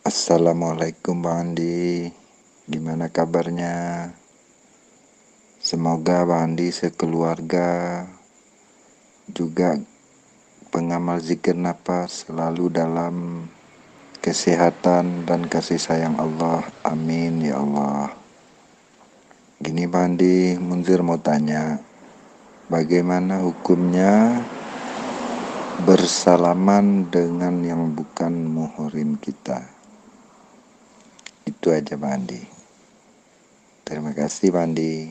Assalamualaikum Bang Andi. Gimana kabarnya? Semoga Bang Andi sekeluarga Juga pengamal zikir nafas selalu dalam kesehatan dan kasih sayang Allah. Amin ya Allah. Gini Bang Andi, Munzir mau tanya Bagaimana hukumnya bersalaman dengan yang bukan muhrim kita itu aja Bandi. Terima kasih Bandi.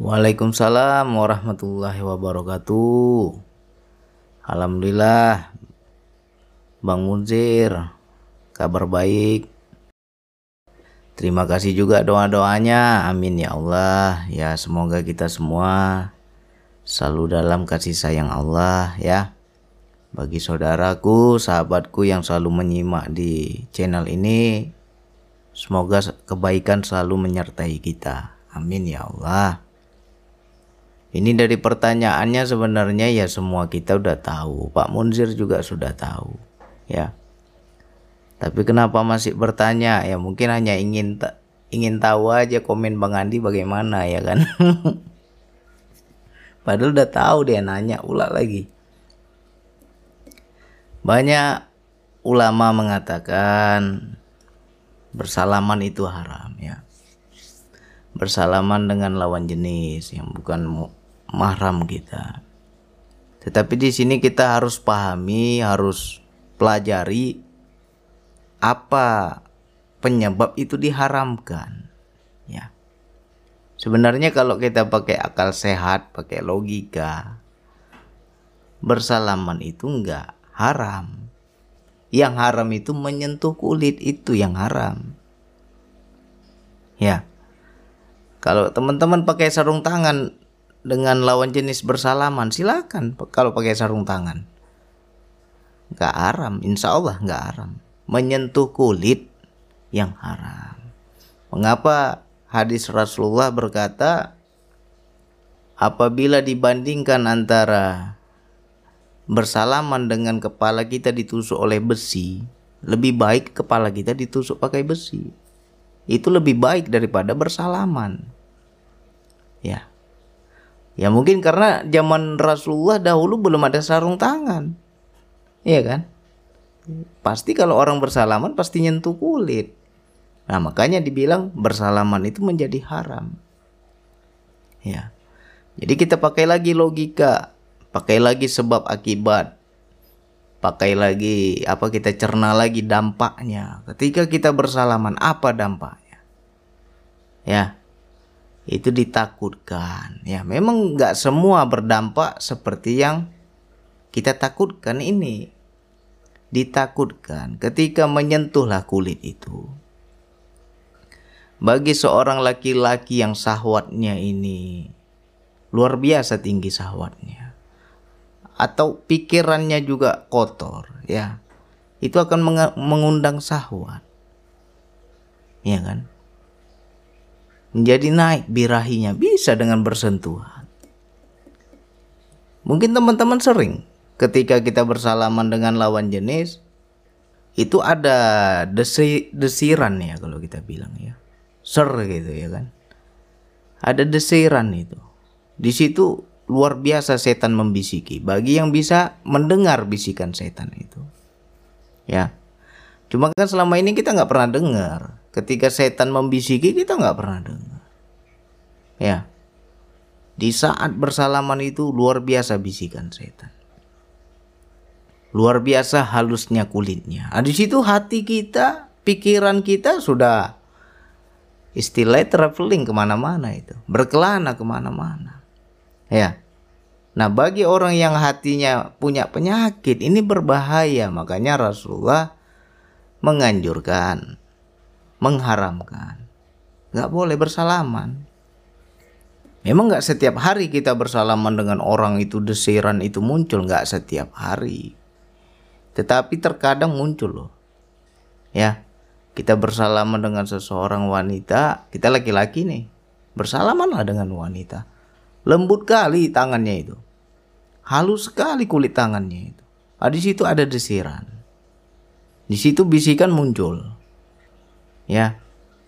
Waalaikumsalam warahmatullahi wabarakatuh. Alhamdulillah Bang Munzir kabar baik. Terima kasih juga doa-doanya. Amin ya Allah. Ya semoga kita semua selalu dalam kasih sayang Allah ya. Bagi saudaraku, sahabatku yang selalu menyimak di channel ini, semoga kebaikan selalu menyertai kita. Amin ya Allah. Ini dari pertanyaannya sebenarnya ya semua kita udah tahu. Pak Munzir juga sudah tahu. Ya. Tapi kenapa masih bertanya? Ya mungkin hanya ingin ingin tahu aja komen Bang Andi bagaimana ya kan. Padahal udah tahu dia nanya ulang lagi. Banyak ulama mengatakan bersalaman itu haram ya. Bersalaman dengan lawan jenis yang bukan mahram kita. Tetapi di sini kita harus pahami, harus pelajari apa penyebab itu diharamkan. Ya. Sebenarnya kalau kita pakai akal sehat, pakai logika, bersalaman itu enggak haram. Yang haram itu menyentuh kulit itu yang haram. Ya. Kalau teman-teman pakai sarung tangan dengan lawan jenis bersalaman, silakan kalau pakai sarung tangan. Gak haram, insya Allah gak haram. Menyentuh kulit yang haram. Mengapa hadis Rasulullah berkata, apabila dibandingkan antara bersalaman dengan kepala kita ditusuk oleh besi, lebih baik kepala kita ditusuk pakai besi. Itu lebih baik daripada bersalaman. Ya. Ya mungkin karena zaman Rasulullah dahulu belum ada sarung tangan. Iya kan? Pasti kalau orang bersalaman pasti nyentuh kulit. Nah, makanya dibilang bersalaman itu menjadi haram. Ya. Jadi kita pakai lagi logika pakai lagi sebab akibat. Pakai lagi apa kita cerna lagi dampaknya. Ketika kita bersalaman apa dampaknya? Ya itu ditakutkan. Ya memang nggak semua berdampak seperti yang kita takutkan ini. Ditakutkan ketika menyentuhlah kulit itu. Bagi seorang laki-laki yang sahwatnya ini luar biasa tinggi sahwatnya atau pikirannya juga kotor ya. Itu akan mengundang syahwat ya kan? Menjadi naik birahinya bisa dengan bersentuhan. Mungkin teman-teman sering ketika kita bersalaman dengan lawan jenis itu ada desi, desiran ya kalau kita bilang ya. Ser gitu ya kan? Ada desiran itu. Di situ luar biasa setan membisiki bagi yang bisa mendengar bisikan setan itu. Ya. Cuma kan selama ini kita nggak pernah dengar. Ketika setan membisiki kita nggak pernah dengar. Ya. Di saat bersalaman itu luar biasa bisikan setan. Luar biasa halusnya kulitnya. Nah, di situ hati kita, pikiran kita sudah istilah traveling ke mana-mana itu. Berkelana ke mana-mana. Ya. Nah, bagi orang yang hatinya punya penyakit ini berbahaya, makanya Rasulullah menganjurkan, mengharamkan, nggak boleh bersalaman. Memang nggak setiap hari kita bersalaman dengan orang itu desiran itu muncul, nggak setiap hari. Tetapi terkadang muncul loh. Ya, kita bersalaman dengan seseorang wanita, kita laki-laki nih, bersalamanlah dengan wanita Lembut kali tangannya itu. Halus sekali kulit tangannya itu. Nah, di situ ada desiran. Di situ bisikan muncul. Ya.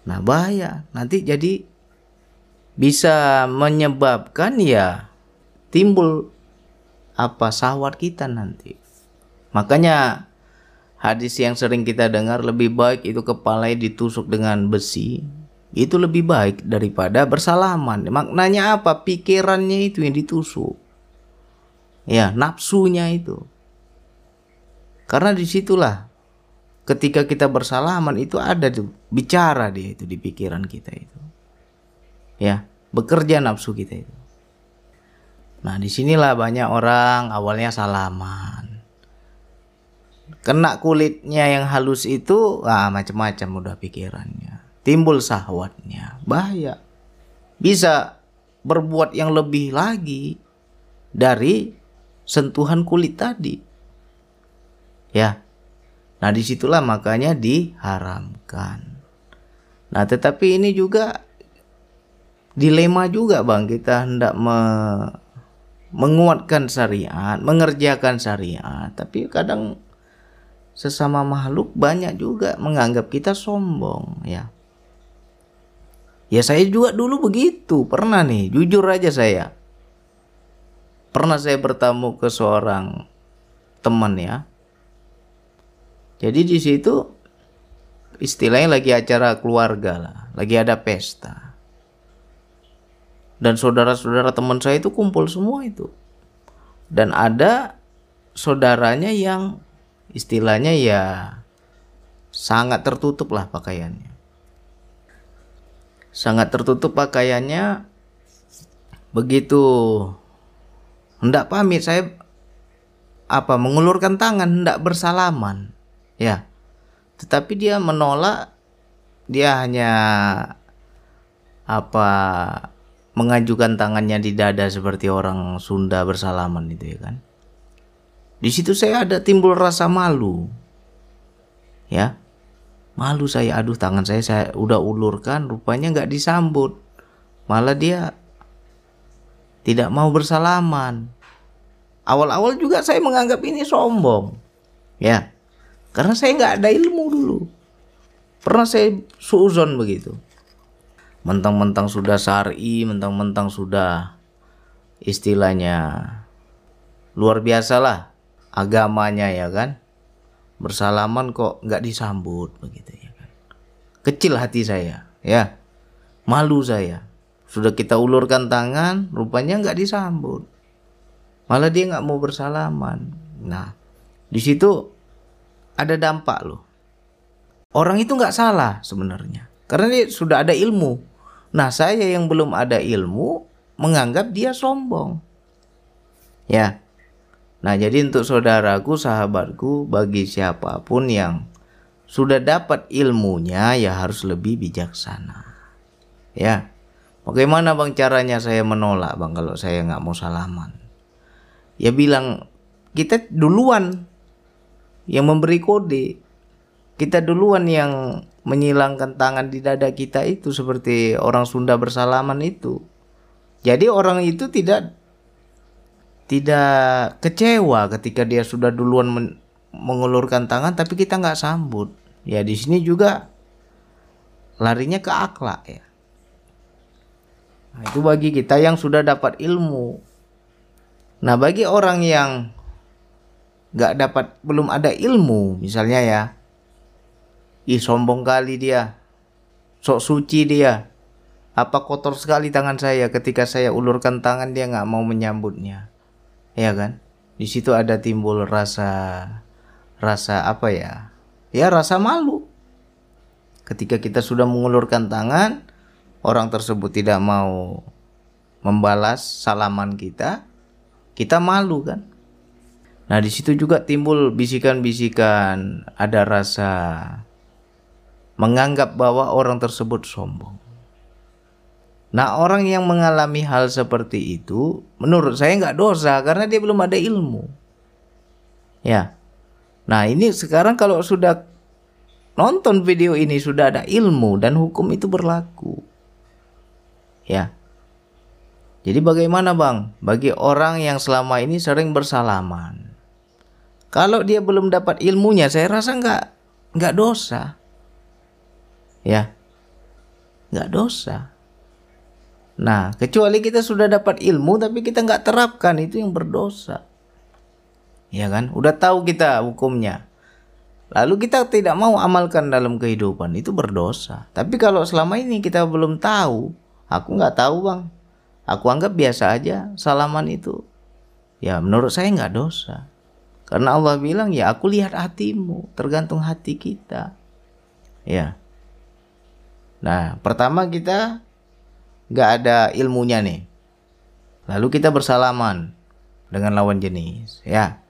Nah, bahaya. Nanti jadi bisa menyebabkan ya timbul apa sahwat kita nanti. Makanya hadis yang sering kita dengar lebih baik itu kepala ditusuk dengan besi itu lebih baik daripada bersalaman. Maknanya apa? Pikirannya itu yang ditusuk. Ya, nafsunya itu. Karena di situlah ketika kita bersalaman itu ada tuh bicara dia itu di pikiran kita itu. Ya, bekerja nafsu kita itu. Nah, di sinilah banyak orang awalnya salaman. Kena kulitnya yang halus itu, ah macam-macam udah pikirannya. Timbul sahwatnya, bahaya. Bisa berbuat yang lebih lagi dari sentuhan kulit tadi. Ya. Nah, di situlah makanya diharamkan. Nah, tetapi ini juga dilema juga Bang, kita hendak me menguatkan syariat, mengerjakan syariat, tapi kadang sesama makhluk banyak juga menganggap kita sombong, ya. Ya saya juga dulu begitu, pernah nih, jujur aja saya. Pernah saya bertamu ke seorang teman ya. Jadi di situ istilahnya lagi acara keluarga lah, lagi ada pesta dan saudara-saudara teman saya itu kumpul semua itu dan ada saudaranya yang istilahnya ya sangat tertutup lah pakaiannya sangat tertutup pakaiannya begitu hendak pamit saya apa mengulurkan tangan hendak bersalaman ya tetapi dia menolak dia hanya apa mengajukan tangannya di dada seperti orang Sunda bersalaman itu ya kan. Di situ saya ada timbul rasa malu. Ya. Malu saya, aduh tangan saya saya udah ulurkan, rupanya nggak disambut. Malah dia tidak mau bersalaman. Awal-awal juga saya menganggap ini sombong. Ya. Karena saya nggak ada ilmu dulu. Pernah saya suuzon begitu mentang-mentang sudah sari, mentang-mentang sudah istilahnya luar biasa lah agamanya ya kan bersalaman kok nggak disambut begitu ya kan? Kecil hati saya ya. Malu saya. Sudah kita ulurkan tangan rupanya nggak disambut. Malah dia nggak mau bersalaman. Nah di situ ada dampak loh. Orang itu nggak salah sebenarnya karena dia sudah ada ilmu. Nah, saya yang belum ada ilmu menganggap dia sombong. Ya. Nah, jadi untuk saudaraku, sahabatku, bagi siapa pun yang sudah dapat ilmunya ya harus lebih bijaksana. Ya. Bagaimana bang caranya saya menolak bang kalau saya nggak mau salaman? Ya bilang kita duluan yang memberi kode. Kita duluan yang menyilangkan tangan di dada kita itu seperti orang Sunda bersalaman itu. Jadi orang itu tidak tidak kecewa ketika dia sudah duluan men, mengulurkan tangan tapi kita nggak sambut. Ya di sini juga larinya ke akhlak ya. Nah, itu bagi kita yang sudah dapat ilmu. Nah bagi orang yang nggak dapat belum ada ilmu misalnya ya Ih sombong kali dia. Sok suci dia. Apa kotor sekali tangan saya ketika saya ulurkan tangan dia nggak mau menyambutnya. Ya kan? Di situ ada timbul rasa rasa apa ya? Ya rasa malu. Ketika kita sudah mengulurkan tangan, orang tersebut tidak mau membalas salaman kita, kita malu kan? Nah, di situ juga timbul bisikan-bisikan, ada rasa menganggap bahwa orang tersebut sombong. Nah orang yang mengalami hal seperti itu menurut saya nggak dosa karena dia belum ada ilmu. Ya. Nah ini sekarang kalau sudah nonton video ini sudah ada ilmu dan hukum itu berlaku. Ya. Jadi bagaimana bang? Bagi orang yang selama ini sering bersalaman. Kalau dia belum dapat ilmunya saya rasa nggak nggak dosa. Ya, nggak dosa. Nah, kecuali kita sudah dapat ilmu tapi kita nggak terapkan itu yang berdosa. Ya kan? Udah tahu kita hukumnya. Lalu kita tidak mau amalkan dalam kehidupan itu berdosa. Tapi kalau selama ini kita belum tahu, aku nggak tahu bang. Aku anggap biasa aja salaman itu. Ya menurut saya nggak dosa. Karena Allah bilang ya aku lihat hatimu, tergantung hati kita. Ya. Nah pertama kita nggak ada ilmunya nih. Lalu kita bersalaman dengan lawan jenis, ya.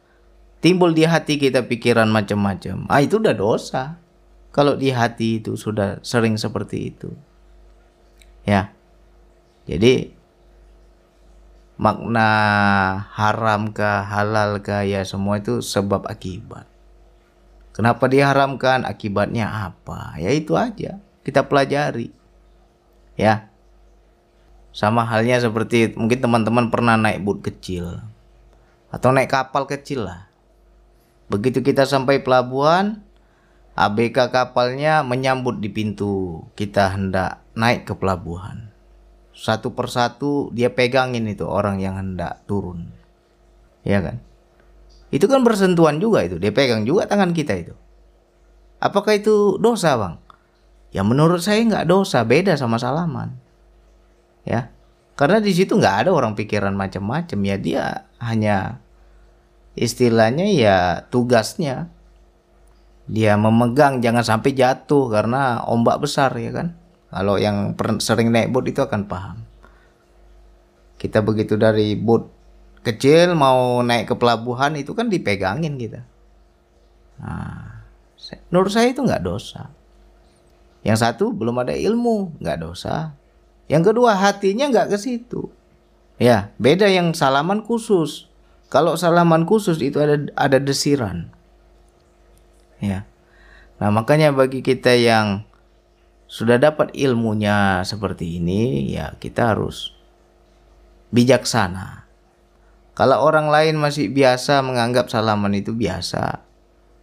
Timbul di hati kita pikiran macam-macam. Ah itu udah dosa. Kalau di hati itu sudah sering seperti itu. Ya. Jadi makna haram kah halal kah ya semua itu sebab akibat. Kenapa diharamkan? Akibatnya apa? Ya itu aja. Kita pelajari. Ya. Sama halnya seperti mungkin teman-teman pernah naik boot kecil atau naik kapal kecil lah. Begitu kita sampai pelabuhan, ABK kapalnya menyambut di pintu. Kita hendak naik ke pelabuhan. Satu persatu dia pegangin itu orang yang hendak turun. Ya kan? Itu kan bersentuhan juga itu. Dia pegang juga tangan kita itu. Apakah itu dosa bang? Ya menurut saya nggak dosa. Beda sama salaman ya. Karena di situ nggak ada orang pikiran macam-macam. Ya dia hanya istilahnya ya tugasnya. Dia memegang jangan sampai jatuh karena ombak besar ya kan? Kalau yang sering naik boat itu akan paham. Kita begitu dari boat kecil mau naik ke pelabuhan itu kan dipegangin kita. Nah, menurut saya itu nggak dosa. Yang satu belum ada ilmu nggak dosa yang kedua hatinya nggak ke situ. Ya, beda yang salaman khusus. Kalau salaman khusus itu ada ada desiran. Ya. Nah, makanya bagi kita yang sudah dapat ilmunya seperti ini, ya kita harus bijaksana. Kalau orang lain masih biasa menganggap salaman itu biasa,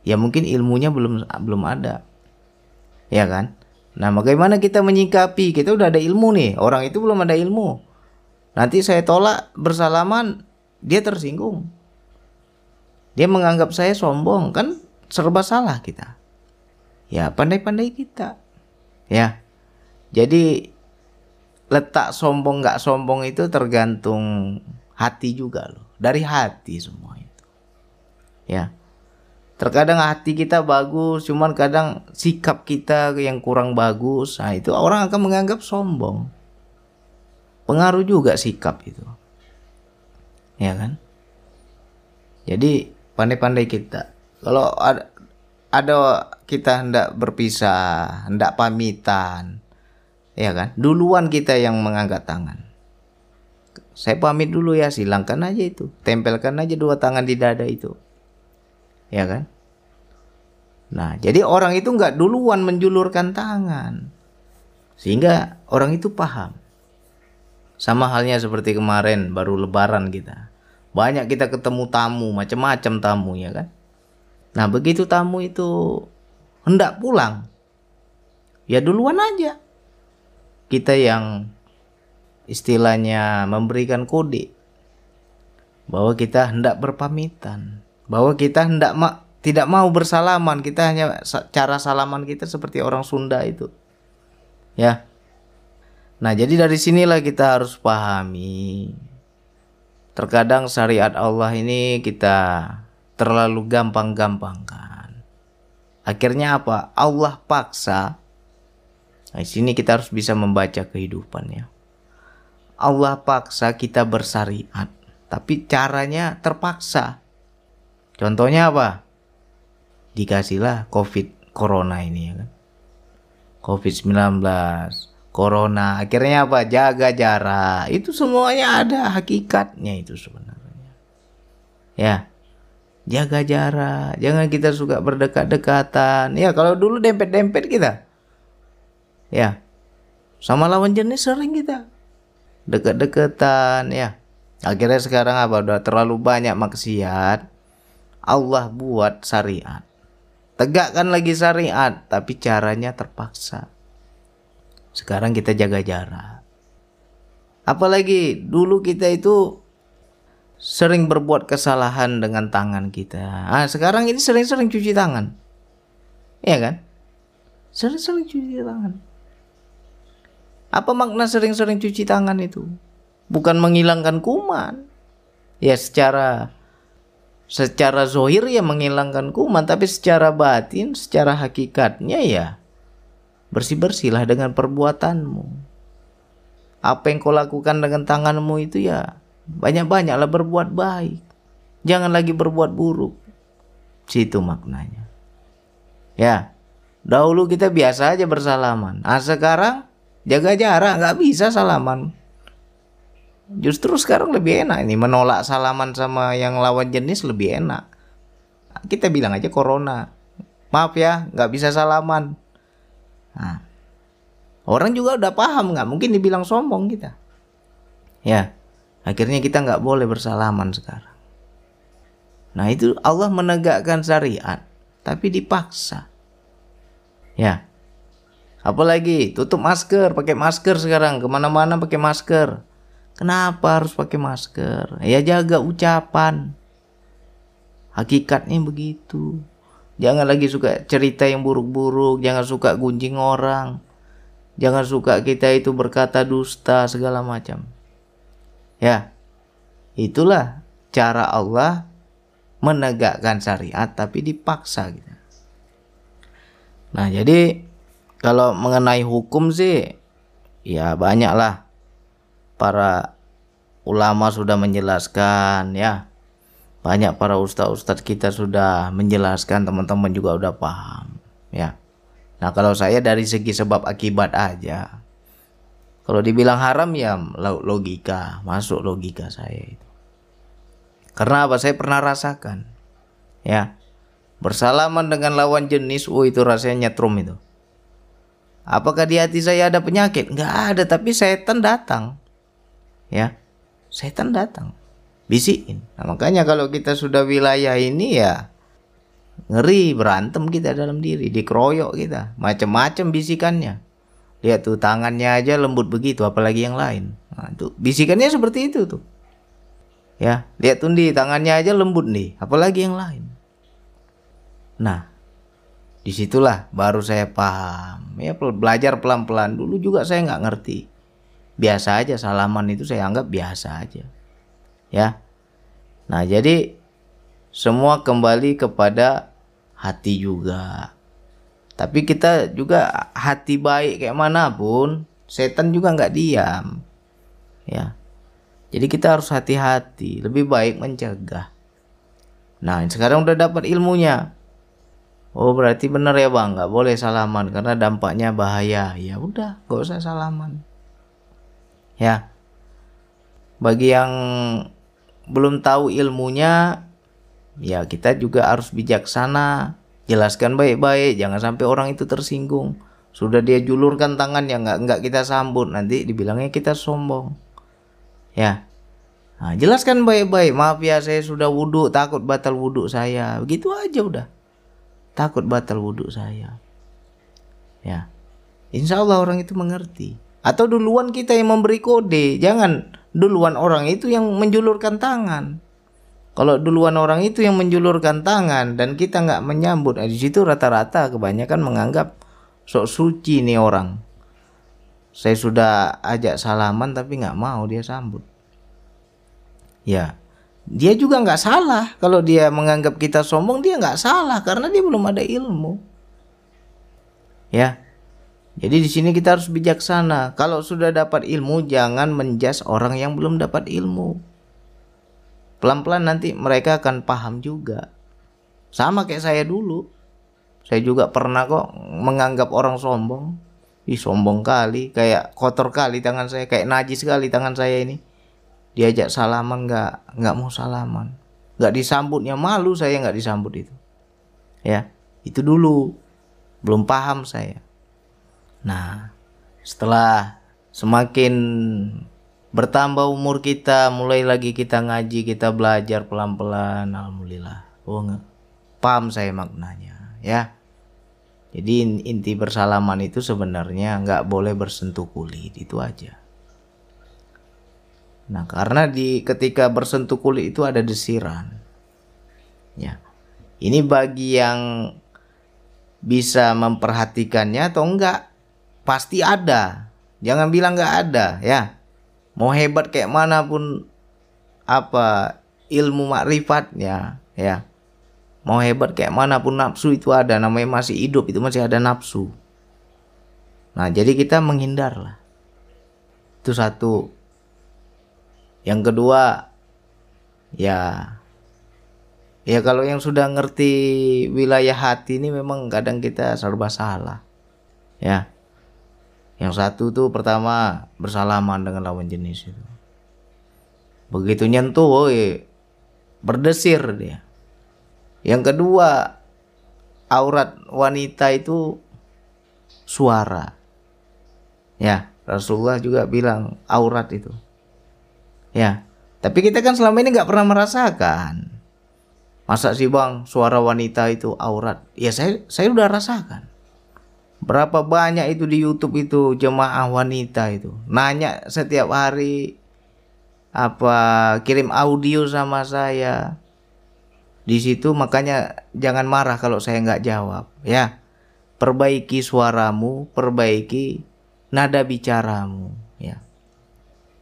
ya mungkin ilmunya belum belum ada. Ya kan? Nah, bagaimana kita menyikapi? Kita udah ada ilmu nih, orang itu belum ada ilmu. Nanti saya tolak bersalaman, dia tersinggung. Dia menganggap saya sombong, kan serba salah kita. Ya, pandai-pandai kita. Ya. Jadi letak sombong nggak sombong itu tergantung hati juga loh. Dari hati semua itu. Ya. Terkadang hati kita bagus, cuman kadang sikap kita yang kurang bagus. Nah, itu orang akan menganggap sombong. Pengaruh juga sikap itu. Ya kan? Jadi pandai-pandai kita. Kalau ada ada kita hendak berpisah, hendak pamitan, ya kan? Duluan kita yang mengangkat tangan. Saya pamit dulu ya, silangkan aja itu. Tempelkan aja dua tangan di dada itu ya kan? Nah, jadi orang itu nggak duluan menjulurkan tangan, sehingga orang itu paham. Sama halnya seperti kemarin baru Lebaran kita, banyak kita ketemu tamu, macam-macam tamu ya kan? Nah, begitu tamu itu hendak pulang, ya duluan aja kita yang istilahnya memberikan kode bahwa kita hendak berpamitan bahwa kita hendak ma tidak mau bersalaman. Kita hanya cara salaman kita seperti orang Sunda itu. Ya. Nah jadi dari sinilah kita harus pahami. Terkadang syariat Allah ini kita terlalu gampang-gampangkan. Akhirnya apa? Allah paksa. Nah, di sini kita harus bisa membaca kehidupannya. Allah paksa kita bersyariat tapi caranya terpaksa Contohnya apa? Dikasihlah COVID Corona ini ya kan. COVID-19, Corona, akhirnya apa? Jaga jarak. Itu semuanya ada hakikatnya itu sebenarnya. Ya. Jaga jarak, jangan kita suka berdekat-dekatan. Ya, kalau dulu dempet-dempet kita. Ya. Sama lawan jenis sering kita dekat-dekatan ya. Akhirnya sekarang apa? Udah terlalu banyak maksiat Allah buat syariat. tegakkan lagi syariat tapi caranya terpaksa sekarang kita jaga jarak apalagi dulu kita itu sering berbuat kesalahan dengan tangan kita ah sekarang ini sering-sering cuci tangan Iya kan sering-sering cuci tangan apa makna sering-sering cuci tangan itu? Bukan menghilangkan kuman. Ya secara secara zohir ya menghilangkan kuman, tapi secara batin, secara hakikatnya ya bersih-bersihlah dengan perbuatanmu. Apa yang kau lakukan dengan tanganmu itu ya banyak-banyaklah berbuat baik. Jangan lagi berbuat buruk. Situ maknanya. Ya, dahulu kita biasa aja bersalaman. Nah sekarang jaga jarak nggak bisa salaman justru sekarang lebih enak ini menolak salaman sama yang lawan jenis lebih enak. Kita bilang aja corona. Maaf ya nggak bisa salaman. Nah, orang juga udah paham nggak mungkin dibilang sombong kita. Ya akhirnya kita nggak boleh bersalaman sekarang. Nah itu Allah menegakkan syariat tapi dipaksa. Ya Apalagi tutup masker, pakai masker sekarang. Ke mana-mana pakai masker. Kenapa harus pakai masker? Ya jaga ucapan. Hakikatnya begitu. Jangan lagi suka cerita yang buruk-buruk, jangan suka gunjing orang. Jangan suka kita itu berkata dusta segala macam. Ya. Itulah cara Allah menegakkan syariat tapi dipaksa gitu. Nah, jadi kalau mengenai hukum sih ya banyaklah para ulama sudah menjelaskan ya. Banyak para ustadz-ustadz kita sudah menjelaskan teman-teman juga udah paham ya. Nah kalau saya dari segi sebab akibat aja kalau dibilang haram ya logika masuk logika saya itu. Karena apa? Saya pernah rasakan ya. Bersalaman dengan lawan jenis oh itu rasanya nyetrum itu. Apakah di hati saya ada penyakit? Enggak ada, tapi setan datang. Ya, setan datang. Bisikin. Nah, makanya kalau kita sudah wilayah ini ya ngeri berantem kita dalam diri, dikeroyok kita, macam-macam bisikannya. Lihat tuh tangannya aja lembut begitu, apalagi yang lain. Nah, tuh bisikannya seperti itu tuh. Ya, lihat tuh di tangannya aja lembut nih, apalagi yang lain. Nah, di situlah baru saya paham ya belajar pelan-pelan dulu juga saya nggak ngerti biasa aja salaman itu saya anggap biasa aja. Ya. Nah jadi semua kembali kepada hati juga. Tapi kita juga hati baik kayak mana pun setan juga nggak diam. Ya. Jadi kita harus hati-hati lebih baik mencegah. Nah sekarang udah dapat ilmunya. Oh berarti benar ya bang, nggak boleh salaman karena dampaknya bahaya. Ya udah, gak usah salaman. Ya. Bagi yang belum tahu ilmunya, ya kita juga harus bijaksana. Jelaskan baik-baik, jangan sampai orang itu tersinggung. Sudah dia julurkan tangan yang nggak nggak kita sambut, nanti dibilangnya kita sombong. Ya. Nah, jelaskan baik-baik. Maaf ya, saya sudah wudhu, takut batal wudhu saya. Begitu aja udah takut batal wudhu saya. Ya, insya Allah orang itu mengerti. Atau duluan kita yang memberi kode, jangan duluan orang itu yang menjulurkan tangan. Kalau duluan orang itu yang menjulurkan tangan dan kita nggak menyambut, nah, di situ rata-rata kebanyakan menganggap sok suci nih orang. Saya sudah ajak salaman tapi nggak mau dia sambut. Ya, dia juga nggak salah kalau dia menganggap kita sombong dia nggak salah karena dia belum ada ilmu ya jadi di sini kita harus bijaksana. Kalau sudah dapat ilmu jangan menjas orang yang belum dapat ilmu. Pelan-pelan nanti mereka akan paham juga. Sama kayak saya dulu. Saya juga pernah kok menganggap orang sombong. Ih sombong kali. Kayak kotor kali tangan saya. Kayak najis sekali tangan saya ini. Diajak salaman nggak nggak mau salaman. Nggak disambutnya malu saya nggak disambut itu. Ya itu dulu. Belum paham saya nah setelah semakin bertambah umur kita mulai lagi kita ngaji kita belajar pelan-pelan alhamdulillah oh paham saya maknanya ya. Jadi inti bersalaman itu sebenarnya nggak boleh bersentuh kulit itu aja. Nah karena di ketika bersentuh kulit itu ada desiran, ya. Ini bagi yang bisa memperhatikannya atau enggak pasti ada. Jangan bilang nggak ada ya. Mau hebat kayak mana pun apa ilmu makrifatnya ya Mau hebat kayak mana pun nafsu itu ada, namanya masih hidup itu masih ada nafsu. Nah, jadi kita menghindar lah. Itu satu. Yang kedua, ya ya kalau yang sudah ngerti wilayah hati ini memang kadang kita serba salah. Ya. Yang satu tuh pertama bersalaman dengan lawan jenis itu. Begitu nyentuh, woy, berdesir dia yang kedua, aurat wanita itu suara. Ya, Rasulullah juga bilang aurat itu. Ya, tapi kita kan selama ini nggak pernah merasakan. Masa sih bang suara wanita itu aurat? Ya saya saya udah rasakan. Berapa banyak itu di YouTube itu jemaah wanita itu nanya setiap hari apa kirim audio sama saya di situ makanya jangan marah kalau saya nggak jawab ya. Perbaiki suaramu, perbaiki nada bicaramu ya.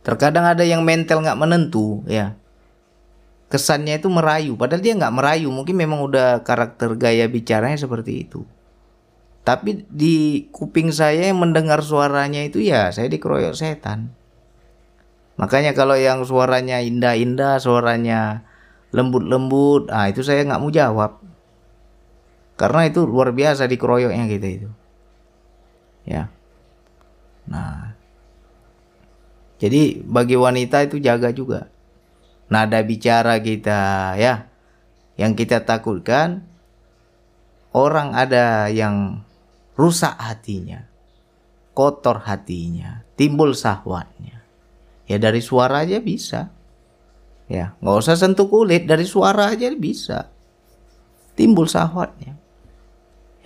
Terkadang ada yang mental nggak menentu ya. Kesannya itu merayu, padahal dia nggak merayu, mungkin memang udah karakter gaya bicaranya seperti itu. Tapi di kuping saya yang mendengar suaranya itu ya saya dikeroyok setan. Makanya kalau yang suaranya indah-indah, suaranya lembut-lembut ah itu saya nggak mau jawab. Karena itu luar biasa dikeroyoknya kita itu. Ya. Nah. Jadi bagi wanita itu jaga juga. Nada bicara kita ya. Yang kita takutkan orang ada yang rusak hatinya kotor hatinya timbul sahwatnya ya dari suara aja bisa Ya, nggak usah sentuh kulit, dari suara aja bisa timbul sahwatnya.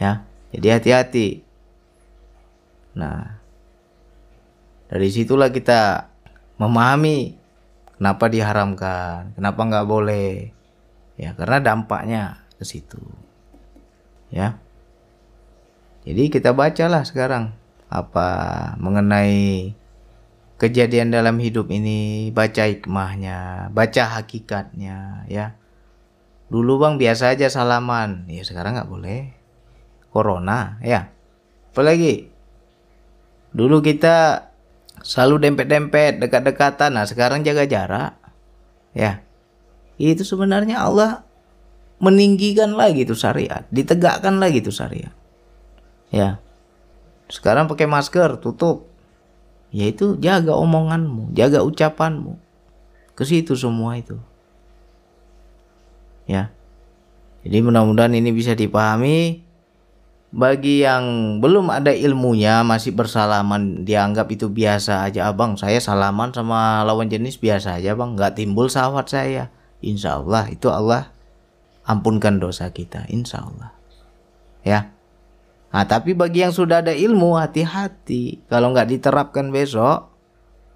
Ya, jadi hati-hati. Nah, dari situlah kita memahami kenapa diharamkan, kenapa nggak boleh. Ya, karena dampaknya ke situ. Ya. Jadi kita bacalah sekarang apa mengenai kejadian dalam hidup ini, baca hikmahnya, baca hakikatnya, ya. Dulu bang biasa aja salaman, ya sekarang nggak boleh. Corona, ya. Apalagi dulu kita selalu dempet-dempet, dekat-dekatan, nah sekarang jaga jarak, ya. Itu sebenarnya Allah meninggikan lagi tuh syariat, ditegakkan lagi tuh syariat. Ya. Sekarang pakai masker, tutup, yaitu jaga omonganmu, jaga ucapanmu. Ke situ semua itu. Ya. Jadi mudah-mudahan ini bisa dipahami bagi yang belum ada ilmunya masih bersalaman dianggap itu biasa aja abang saya salaman sama lawan jenis biasa aja bang nggak timbul sawat saya insya Allah itu Allah ampunkan dosa kita insya Allah ya Nah, tapi bagi yang sudah ada ilmu, hati-hati. Kalau nggak diterapkan besok,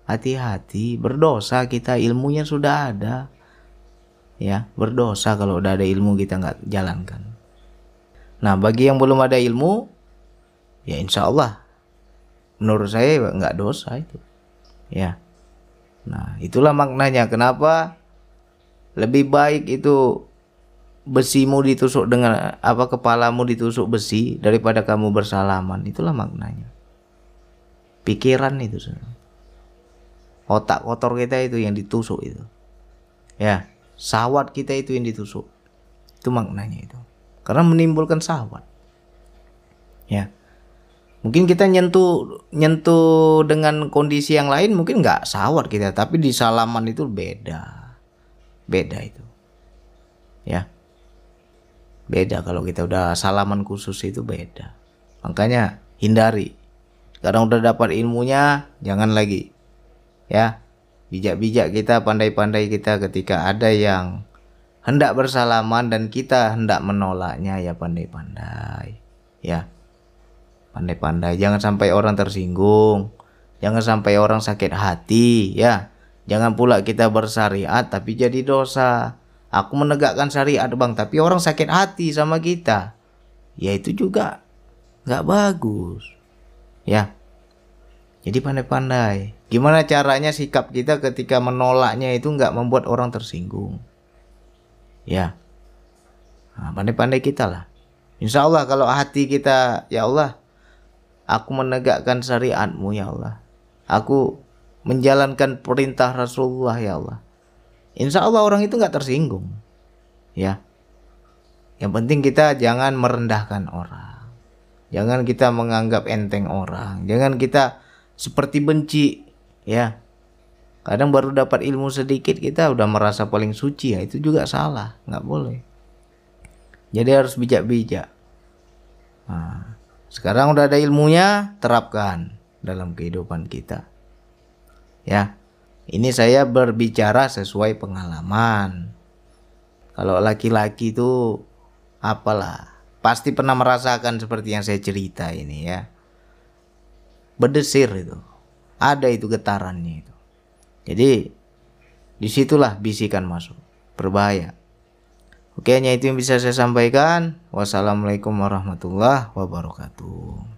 hati-hati. Berdosa kita, ilmunya sudah ada. Ya, berdosa kalau udah ada ilmu kita nggak jalankan. Nah, bagi yang belum ada ilmu, ya insya Allah, menurut saya nggak dosa itu. Ya. Nah, itulah maknanya kenapa lebih baik itu besimu ditusuk dengan apa kepalamu ditusuk besi daripada kamu bersalaman. Itulah maknanya. Pikiran itu otak kotor kita itu yang ditusuk itu. Ya sawat kita itu yang ditusuk. Itu maknanya itu. Karena menimbulkan sawat. Ya. Mungkin kita nyentuh nyentuh dengan kondisi yang lain mungkin nggak sawat kita tapi di salaman itu beda. Beda itu. Ya Beda kalau kita udah salaman khusus itu beda. Makanya hindari. Sekarang udah dapat ilmunya, jangan lagi. Ya. Bijak-bijak kita, pandai-pandai kita ketika ada yang hendak bersalaman dan kita hendak menolaknya ya pandai-pandai. Ya. Pandai-pandai jangan sampai orang tersinggung. Jangan sampai orang sakit hati ya. Jangan pula kita bersyariat tapi jadi dosa. Aku menegakkan syariat bang tapi orang sakit hati sama kita. Ya itu juga nggak bagus. Ya. Jadi pandai-pandai. Gimana caranya sikap kita ketika menolaknya itu nggak membuat orang tersinggung. Ya. Nah, pandai-pandai kita lah. Insya Allah kalau hati kita, ya Allah, aku menegakkan syariatmu ya Allah. Aku menjalankan perintah Rasulullah ya Allah. Insya Allah orang itu nggak tersinggung. Ya. Yang penting kita jangan merendahkan orang. Jangan kita menganggap enteng orang. Jangan kita seperti benci. Ya. Kadang baru dapat ilmu sedikit kita udah merasa paling suci ya itu juga salah, nggak boleh. Jadi harus bijak-bijak. Nah, sekarang udah ada ilmunya, terapkan dalam kehidupan kita. Ya, ini saya berbicara sesuai pengalaman. Kalau laki-laki itu apalah, pasti pernah merasakan seperti yang saya cerita ini ya. Berdesir itu, ada itu getarannya itu. Jadi di situlah bisikan masuk, berbahaya. Oke, hanya itu yang bisa saya sampaikan. Wassalamualaikum warahmatullahi wabarakatuh.